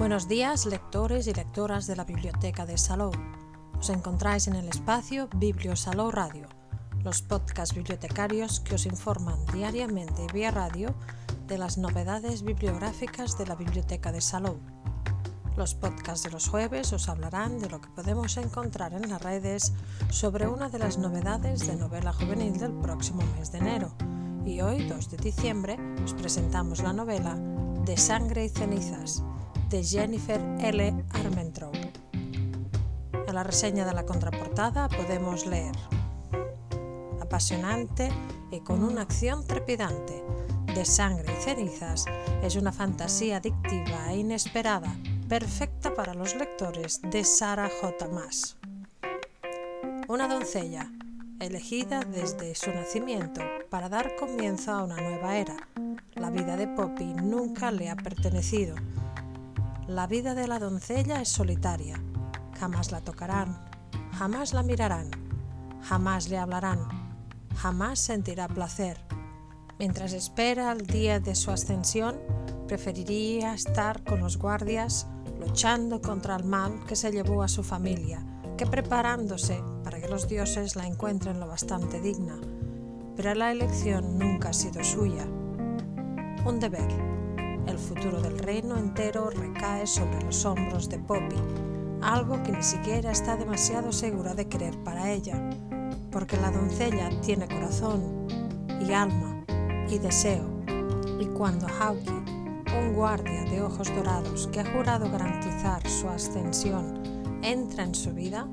Buenos días, lectores y lectoras de la Biblioteca de Salou. Os encontráis en el espacio Biblio Salou Radio, los podcasts bibliotecarios que os informan diariamente vía radio de las novedades bibliográficas de la Biblioteca de Salou. Los podcasts de los jueves os hablarán de lo que podemos encontrar en las redes sobre una de las novedades de novela juvenil del próximo mes de enero. Y hoy, 2 de diciembre, os presentamos la novela De sangre y cenizas de Jennifer L. Armentrout. En la reseña de la contraportada podemos leer apasionante y con una acción trepidante. De sangre y cenizas es una fantasía adictiva e inesperada, perfecta para los lectores de Sarah J. Maas. Una doncella, elegida desde su nacimiento para dar comienzo a una nueva era. La vida de Poppy nunca le ha pertenecido la vida de la doncella es solitaria. Jamás la tocarán, jamás la mirarán, jamás le hablarán, jamás sentirá placer. Mientras espera el día de su ascensión, preferiría estar con los guardias luchando contra el mal que se llevó a su familia, que preparándose para que los dioses la encuentren lo bastante digna. Pero la elección nunca ha sido suya. Un deber el futuro del reino entero recae sobre los hombros de Poppy, algo que ni siquiera está demasiado segura de querer para ella, porque la doncella tiene corazón y alma y deseo, y cuando Hauki, un guardia de ojos dorados que ha jurado garantizar su ascensión, entra en su vida,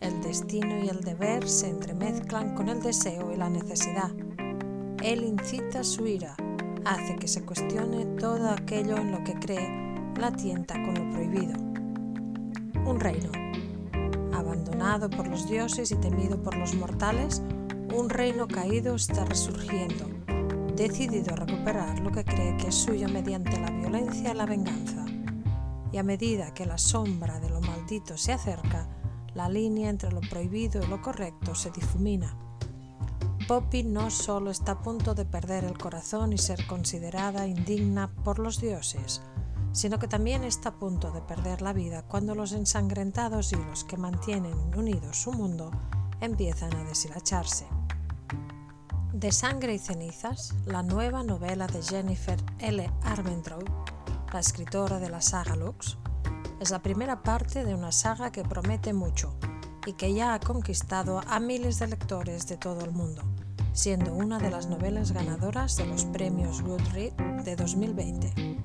el destino y el deber se entremezclan con el deseo y la necesidad. Él incita su ira hace que se cuestione todo aquello en lo que cree, la tienta con lo prohibido. Un reino, abandonado por los dioses y temido por los mortales, un reino caído está resurgiendo, decidido a recuperar lo que cree que es suyo mediante la violencia y la venganza. Y a medida que la sombra de lo maldito se acerca, la línea entre lo prohibido y lo correcto se difumina Poppy no solo está a punto de perder el corazón y ser considerada indigna por los dioses, sino que también está a punto de perder la vida cuando los ensangrentados hilos que mantienen unido su mundo empiezan a deshilacharse. De sangre y cenizas, la nueva novela de Jennifer L. Armentrout, la escritora de la saga Lux, es la primera parte de una saga que promete mucho y que ya ha conquistado a miles de lectores de todo el mundo siendo una de las novelas ganadoras de los premios Goodreads de 2020.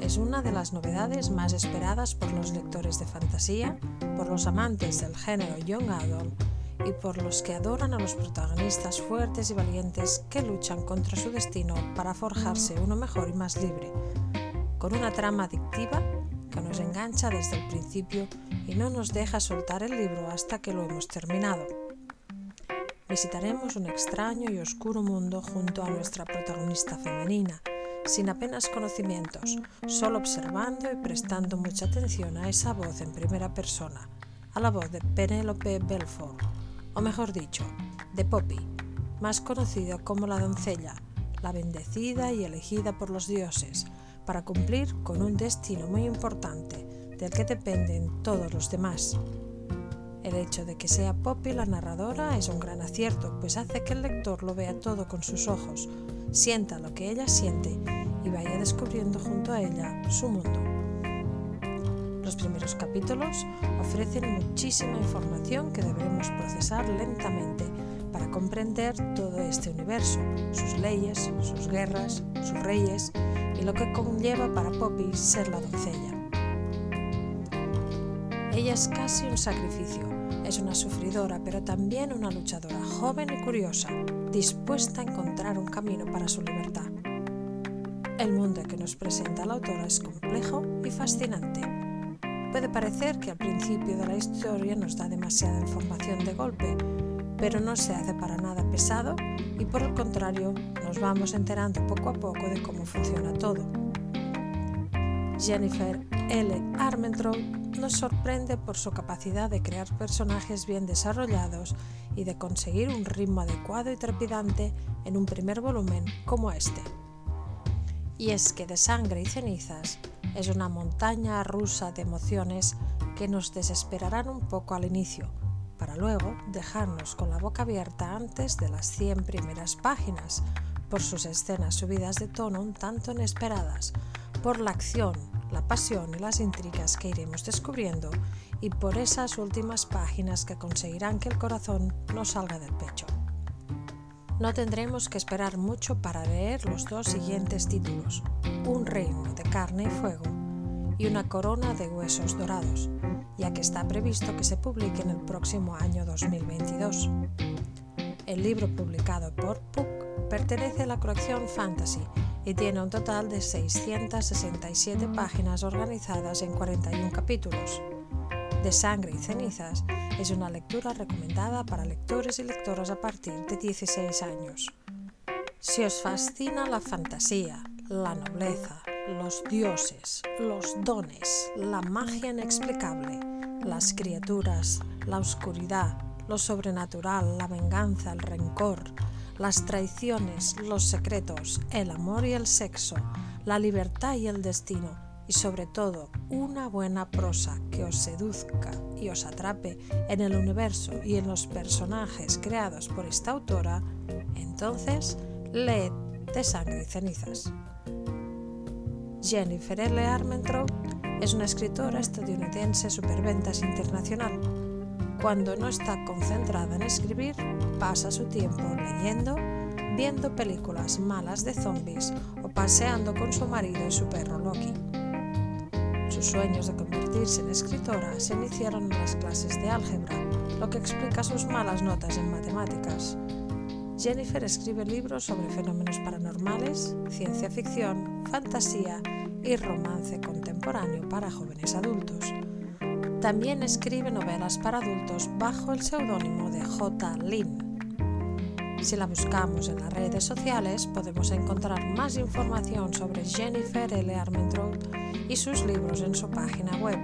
Es una de las novedades más esperadas por los lectores de fantasía, por los amantes del género Young Adult y por los que adoran a los protagonistas fuertes y valientes que luchan contra su destino para forjarse uno mejor y más libre, con una trama adictiva que nos engancha desde el principio y no nos deja soltar el libro hasta que lo hemos terminado visitaremos un extraño y oscuro mundo junto a nuestra protagonista femenina, sin apenas conocimientos, solo observando y prestando mucha atención a esa voz en primera persona, a la voz de Penélope Belfort, o mejor dicho, de Poppy, más conocida como la doncella, la bendecida y elegida por los dioses, para cumplir con un destino muy importante del que dependen todos los demás. El hecho de que sea Poppy la narradora es un gran acierto, pues hace que el lector lo vea todo con sus ojos, sienta lo que ella siente y vaya descubriendo junto a ella su mundo. Los primeros capítulos ofrecen muchísima información que debemos procesar lentamente para comprender todo este universo, sus leyes, sus guerras, sus reyes y lo que conlleva para Poppy ser la doncella. Ella es casi un sacrificio, es una sufridora, pero también una luchadora joven y curiosa, dispuesta a encontrar un camino para su libertad. El mundo que nos presenta la autora es complejo y fascinante. Puede parecer que al principio de la historia nos da demasiada información de golpe, pero no se hace para nada pesado y por el contrario nos vamos enterando poco a poco de cómo funciona todo. Jennifer L. Armentrout nos sorprende por su capacidad de crear personajes bien desarrollados y de conseguir un ritmo adecuado y trepidante en un primer volumen como este. Y es que de sangre y cenizas es una montaña rusa de emociones que nos desesperarán un poco al inicio, para luego dejarnos con la boca abierta antes de las 100 primeras páginas, por sus escenas subidas de tono un tanto inesperadas, por la acción, la pasión y las intrigas que iremos descubriendo y por esas últimas páginas que conseguirán que el corazón no salga del pecho. No tendremos que esperar mucho para leer los dos siguientes títulos, Un reino de carne y fuego y Una corona de huesos dorados, ya que está previsto que se publique en el próximo año 2022. El libro publicado por Puck pertenece a la colección Fantasy y tiene un total de 667 páginas organizadas en 41 capítulos. De sangre y cenizas es una lectura recomendada para lectores y lectoras a partir de 16 años. Si os fascina la fantasía, la nobleza, los dioses, los dones, la magia inexplicable, las criaturas, la oscuridad, lo sobrenatural, la venganza, el rencor, las traiciones, los secretos, el amor y el sexo, la libertad y el destino, y sobre todo una buena prosa que os seduzca y os atrape en el universo y en los personajes creados por esta autora, entonces leed de sangre y cenizas. Jennifer L. Armentrout es una escritora estadounidense superventas internacional cuando no está concentrada en escribir, pasa su tiempo leyendo, viendo películas malas de zombies o paseando con su marido y su perro Loki. Sus sueños de convertirse en escritora se iniciaron en las clases de álgebra, lo que explica sus malas notas en matemáticas. Jennifer escribe libros sobre fenómenos paranormales, ciencia ficción, fantasía y romance contemporáneo para jóvenes adultos. También escribe novelas para adultos bajo el seudónimo de J. Lynn. Si la buscamos en las redes sociales podemos encontrar más información sobre Jennifer L. Armentrout y sus libros en su página web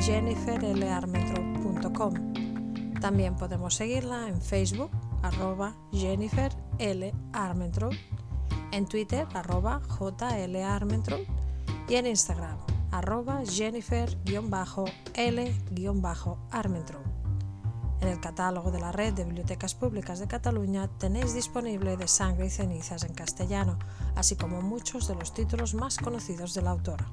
jenniferlarmentrout.com. También podemos seguirla en Facebook arroba Jennifer L. Armentrout, en Twitter arroba JL Armentrout y en Instagram arroba jennifer-l-armentrout. En el catálogo de la Red de Bibliotecas Públicas de Cataluña tenéis disponible De Sangre y Cenizas en castellano, así como muchos de los títulos más conocidos de la autora.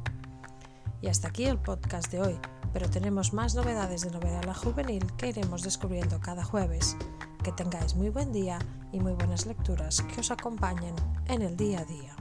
Y hasta aquí el podcast de hoy, pero tenemos más novedades de novela juvenil que iremos descubriendo cada jueves. Que tengáis muy buen día y muy buenas lecturas que os acompañen en el día a día.